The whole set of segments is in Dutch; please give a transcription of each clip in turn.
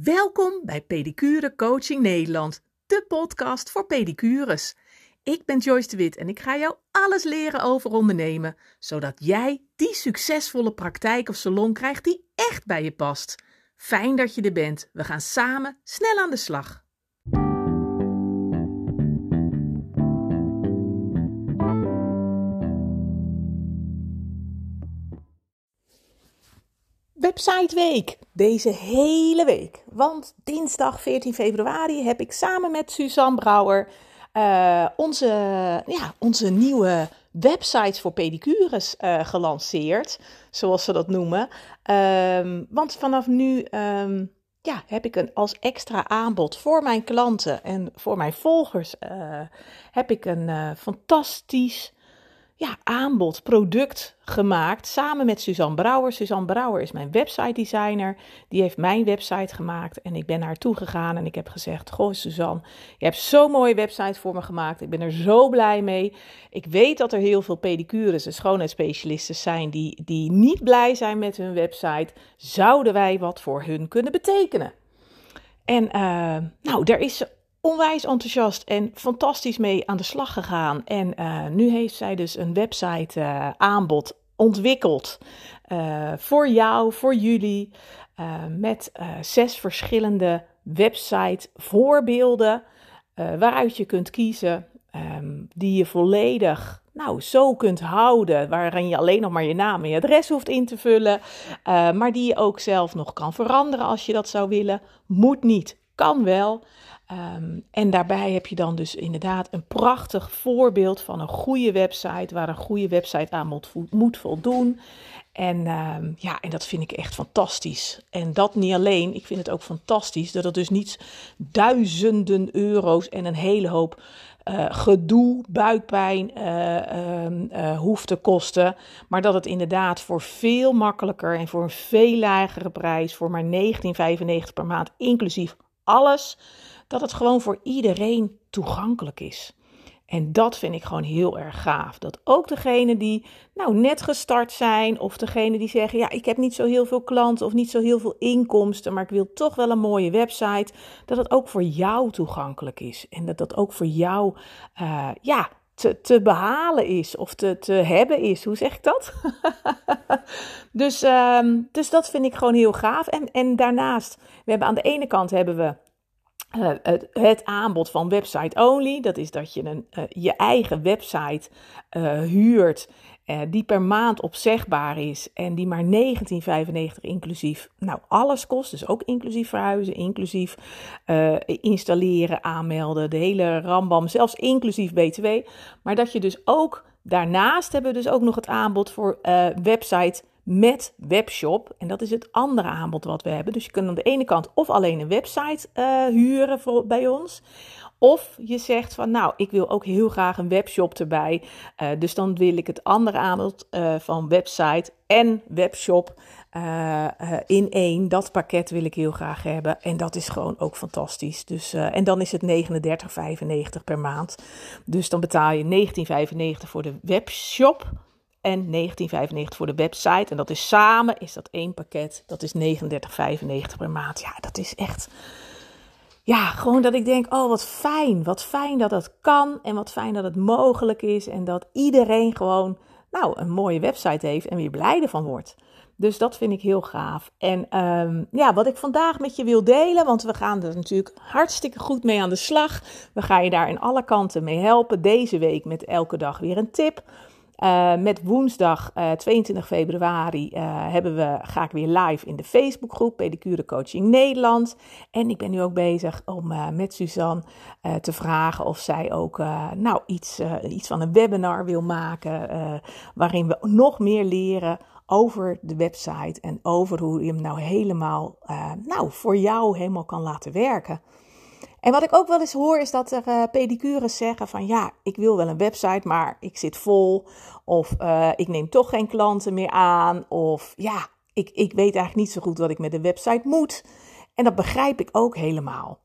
Welkom bij Pedicure Coaching Nederland, de podcast voor pedicures. Ik ben Joyce de Wit en ik ga jou alles leren over ondernemen, zodat jij die succesvolle praktijk of salon krijgt die echt bij je past. Fijn dat je er bent. We gaan samen snel aan de slag. Websiteweek. Deze hele week. Want dinsdag 14 februari heb ik samen met Suzanne Brouwer uh, onze, ja, onze nieuwe websites voor pedicures uh, gelanceerd. Zoals ze dat noemen. Um, want vanaf nu um, ja, heb ik een, als extra aanbod voor mijn klanten en voor mijn volgers. Uh, heb ik een fantastisch ja, aanbod, product gemaakt samen met Suzanne Brouwer. Suzanne Brouwer is mijn website designer. Die heeft mijn website gemaakt en ik ben naar haar toe gegaan en ik heb gezegd: Goh, Suzanne, je hebt zo'n mooie website voor me gemaakt. Ik ben er zo blij mee. Ik weet dat er heel veel pedicures en schoonheidsspecialisten zijn die, die niet blij zijn met hun website. Zouden wij wat voor hun kunnen betekenen? En uh, nou, er is onwijs enthousiast en fantastisch mee aan de slag gegaan. En uh, nu heeft zij dus een website uh, aanbod ontwikkeld uh, voor jou, voor jullie, met zes verschillende website voorbeelden waaruit je kunt kiezen, um, die je volledig nou, zo kunt houden, waarin je alleen nog maar je naam en je adres hoeft in te vullen, maar die je ook zelf nog kan veranderen als je dat zou willen. Moet niet, kan wel. Um, en daarbij heb je dan dus inderdaad een prachtig voorbeeld van een goede website, waar een goede website aan moet, moet voldoen. En um, ja, en dat vind ik echt fantastisch. En dat niet alleen, ik vind het ook fantastisch dat het dus niet duizenden euro's en een hele hoop uh, gedoe, buikpijn uh, uh, hoeft te kosten. Maar dat het inderdaad voor veel makkelijker en voor een veel lagere prijs, voor maar 19,95 per maand, inclusief alles dat het gewoon voor iedereen toegankelijk is. En dat vind ik gewoon heel erg gaaf. Dat ook degenen die nou net gestart zijn, of degenen die zeggen: Ja, ik heb niet zo heel veel klanten of niet zo heel veel inkomsten, maar ik wil toch wel een mooie website. Dat het ook voor jou toegankelijk is. En dat dat ook voor jou, uh, ja, te, te behalen is of te, te hebben is. Hoe zeg ik dat? dus, um, dus dat vind ik gewoon heel gaaf. En, en daarnaast, we hebben aan de ene kant hebben we uh, het, aanbod van website only, dat is dat je een, uh, je eigen website uh, huurt die per maand opzegbaar is en die maar 19,95 inclusief, nou alles kost, dus ook inclusief verhuizen, inclusief installeren, aanmelden, de hele rambam, zelfs inclusief btw. Maar dat je dus ook, daarnaast hebben we dus ook nog het aanbod voor website met webshop. En dat is het andere aanbod wat we hebben. Dus je kunt aan de ene kant of alleen een website uh, huren voor, bij ons. Of je zegt van nou, ik wil ook heel graag een webshop erbij. Uh, dus dan wil ik het andere aanbod uh, van website en webshop in één. Dat pakket wil ik heel graag hebben. En dat is gewoon ook fantastisch. Dus, en dan is het 39,95 per maand. Dus dan betaal je 19,95 voor de webshop en 19,95 voor de website. En dat is samen, is dat één pakket. Dat is 39,95 per maand. Ja, dat is echt... Ja, gewoon dat ik denk, oh wat fijn. Wat fijn dat dat kan en wat fijn dat het mogelijk is. En dat iedereen gewoon, nou, een mooie website heeft en weer blij van wordt. Dus dat vind ik heel gaaf. En um, ja, wat ik vandaag met je wil delen, want we gaan er natuurlijk hartstikke goed mee aan de slag. We gaan je daar in alle kanten mee helpen. Deze week met elke dag weer een tip. Uh, met woensdag uh, eh, 22 februari uh, hebben we, ga ik weer live in de Facebookgroep Pedicure Coaching Nederland. En ik ben nu ook bezig om met Suzanne te vragen of zij ook nou, iets, iets van een webinar wil maken. waarin we nog meer leren over de website en over hoe je hem nou helemaal nou, voor jou helemaal kan laten werken. En wat ik ook wel eens hoor is dat er uh, pedicures zeggen van ja, ik wil wel een website, maar ik zit vol. Of uh, ik neem toch geen klanten meer aan. Of ja, ik, ik weet eigenlijk niet zo goed wat ik met de website moet. En dat begrijp ik ook helemaal.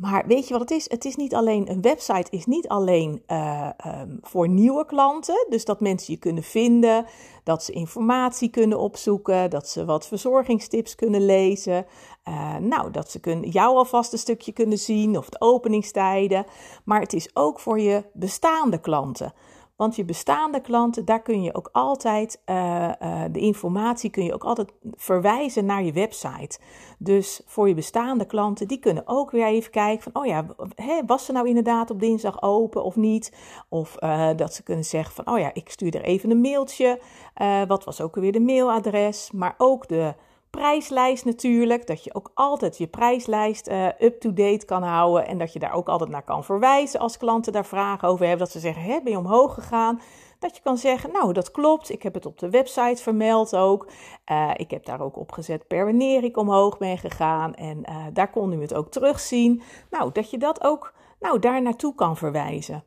Maar weet je wat het is? Het is niet alleen een website, is niet alleen uh, um, voor nieuwe klanten. Dus dat mensen je kunnen vinden, dat ze informatie kunnen opzoeken, dat ze wat verzorgingstips kunnen lezen. Uh, nou, dat ze kunnen, jou alvast een stukje kunnen zien of de openingstijden. Maar het is ook voor je bestaande klanten. Want je bestaande klanten, daar kun je ook altijd uh, uh, de informatie kun je ook altijd verwijzen naar je website. Dus voor je bestaande klanten, die kunnen ook weer even kijken van, oh ja, hè, was ze nou inderdaad op dinsdag open of niet? Of uh, dat ze kunnen zeggen van, oh ja, ik stuur er even een mailtje. wat was ook weer de mailadres? Maar ook de prijslijst natuurlijk. Dat je ook altijd je prijslijst uh, up-to-date kan houden. En dat je daar ook altijd naar kan verwijzen als klanten daar vragen over hebben. Dat ze zeggen, hè, ben je omhoog gegaan? Dat je kan zeggen, nou dat klopt, ik heb het op de website vermeld ook. Uh, ik heb daar ook op gezet per wanneer ik omhoog ben gegaan. En uh, daar kon u het ook terugzien. Nou, dat je dat ook nou, daar naartoe kan verwijzen.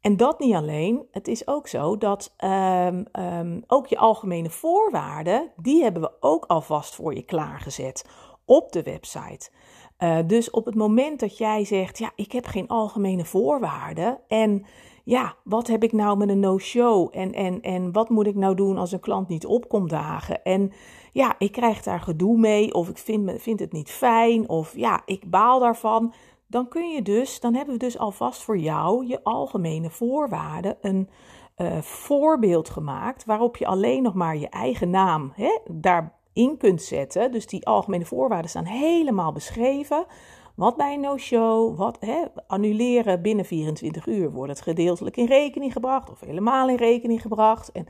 En dat niet alleen, het is ook zo dat um, um, ook je algemene voorwaarden, die hebben we ook alvast voor je klaargezet op de website. Uh, dus op het moment dat jij zegt, ja, ik heb geen algemene voorwaarden en ja, wat heb ik nou met een no-show en, en, en wat moet ik nou doen als een klant niet opkomt dagen en ja, ik krijg daar gedoe mee of ik vind, vind het niet fijn of ja, ik baal daarvan dan kun je dus, dan hebben we dus alvast voor jou je algemene voorwaarden een uh, voorbeeld gemaakt waarop je alleen nog maar je eigen naam hè, daarin kunt zetten. Dus die algemene voorwaarden staan helemaal beschreven. Wat bij een no-show, wat hè, annuleren binnen 24 uur, wordt het gedeeltelijk in rekening gebracht of helemaal in rekening gebracht. En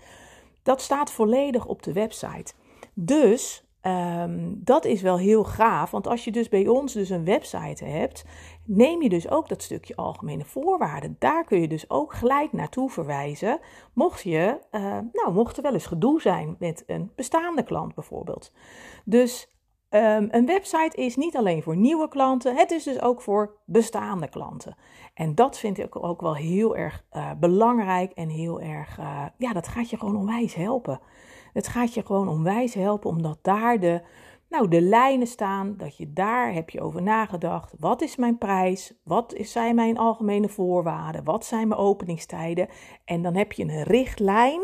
dat staat volledig op de website. Dus Um, dat is wel heel gaaf, want als je dus bij ons dus een website hebt, neem je dus ook dat stukje algemene voorwaarden. Daar kun je dus ook gelijk naartoe verwijzen, mocht, je, uh, nou, mocht er wel eens gedoe zijn met een bestaande klant bijvoorbeeld. Dus um, een website is niet alleen voor nieuwe klanten, het is dus ook voor bestaande klanten. En dat vind ik ook wel heel erg uh, belangrijk en heel erg, uh, ja, dat gaat je gewoon onwijs helpen. Het gaat je gewoon onwijs helpen, omdat daar de, nou, de lijnen staan. Dat je daar heb je over nagedacht. Wat is mijn prijs? Wat zijn mijn algemene voorwaarden? Wat zijn mijn openingstijden? En dan heb je een richtlijn.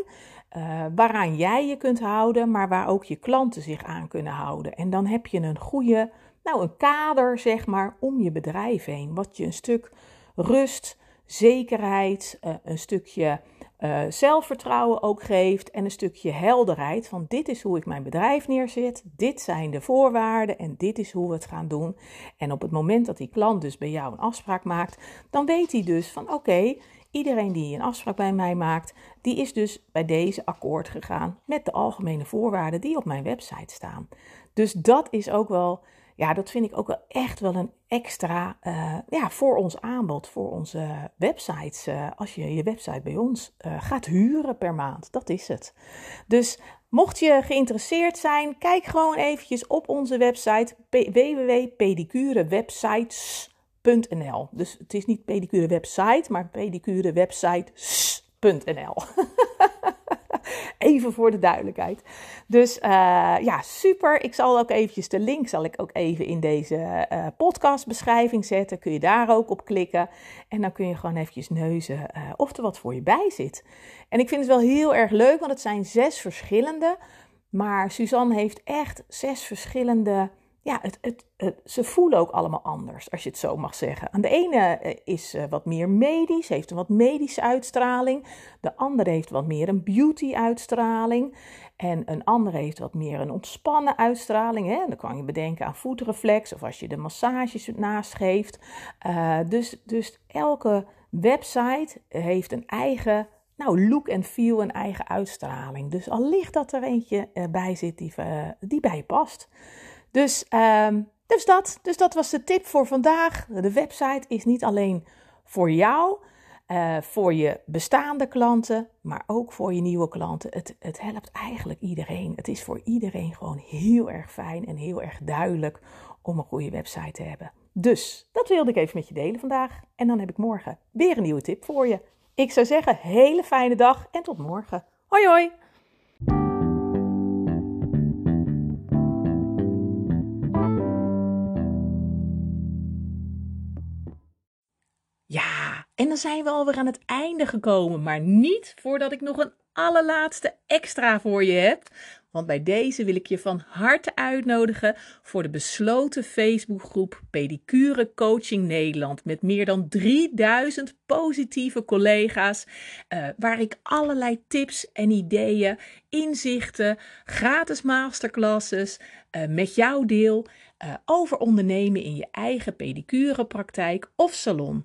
Uh, waaraan jij je kunt houden, maar waar ook je klanten zich aan kunnen houden. En dan heb je een goede, nou een kader zeg maar, om je bedrijf heen. Wat je een stuk rust, zekerheid, uh, een stukje uh, zelfvertrouwen ook geeft en een stukje helderheid van dit is hoe ik mijn bedrijf neerzet, dit zijn de voorwaarden en dit is hoe we het gaan doen. En op het moment dat die klant dus bij jou een afspraak maakt, dan weet hij dus van oké, iedereen die een afspraak bij mij maakt, die is dus bij deze akkoord gegaan met de algemene voorwaarden die op mijn website staan. Dus dat is ook wel ja, dat vind ik ook wel echt wel een extra uh, ja, voor ons aanbod, voor onze websites. Uh, als je je website bij ons uh, gaat huren per maand, dat is het. Dus mocht je geïnteresseerd zijn, kijk gewoon eventjes op onze website www.pedicurewebsites.nl. Dus het is niet pedicure website, maar pedicurewebsites.nl. Even voor de duidelijkheid. Dus uh, ja, super. Ik zal ook eventjes de link zal ik ook even in deze uh, podcastbeschrijving zetten. Kun je daar ook op klikken. En dan kun je gewoon eventjes neuzen uh, of er wat voor je bij zit. En ik vind het wel heel erg leuk, want het zijn zes verschillende. Maar Suzanne heeft echt zes verschillende ja, het, het, ze voelen ook allemaal anders, als je het zo mag zeggen. Aan de ene eh, is uh, wat meer medisch, heeft een wat medische uitstraling. De andere heeft wat meer een beauty-uitstraling. En een andere heeft wat meer een ontspannen uitstraling. Hè? Dan kan je bedenken aan voetreflex of als je de massages naast geeft. Uh, dus, dus elke website heeft een eigen nou, look en feel, een eigen uitstraling. Dus al ligt dat er eentje bij zit die, die bij je past. Dus, um, dus, dat, dus dat was de tip voor vandaag. De website is niet alleen voor jou, uh, voor je bestaande klanten, maar ook voor je nieuwe klanten. Het, het helpt eigenlijk iedereen. Het is voor iedereen gewoon heel erg fijn en heel erg duidelijk om een goede website te hebben. Dus dat wilde ik even met je delen vandaag. En dan heb ik morgen weer een nieuwe tip voor je. Ik zou zeggen, hele fijne dag en tot morgen. Hoi hoi! En dan zijn we alweer aan het einde gekomen, maar niet voordat ik nog een allerlaatste extra voor je heb. Want bij deze wil ik je van harte uitnodigen voor de besloten Facebookgroep Pedicure Coaching Nederland. Met meer dan 3000 positieve collega's. Uh, waar ik allerlei tips en ideeën, inzichten, gratis masterclasses uh, met jou deel. Uh, over ondernemen in je eigen pedicurepraktijk of salon.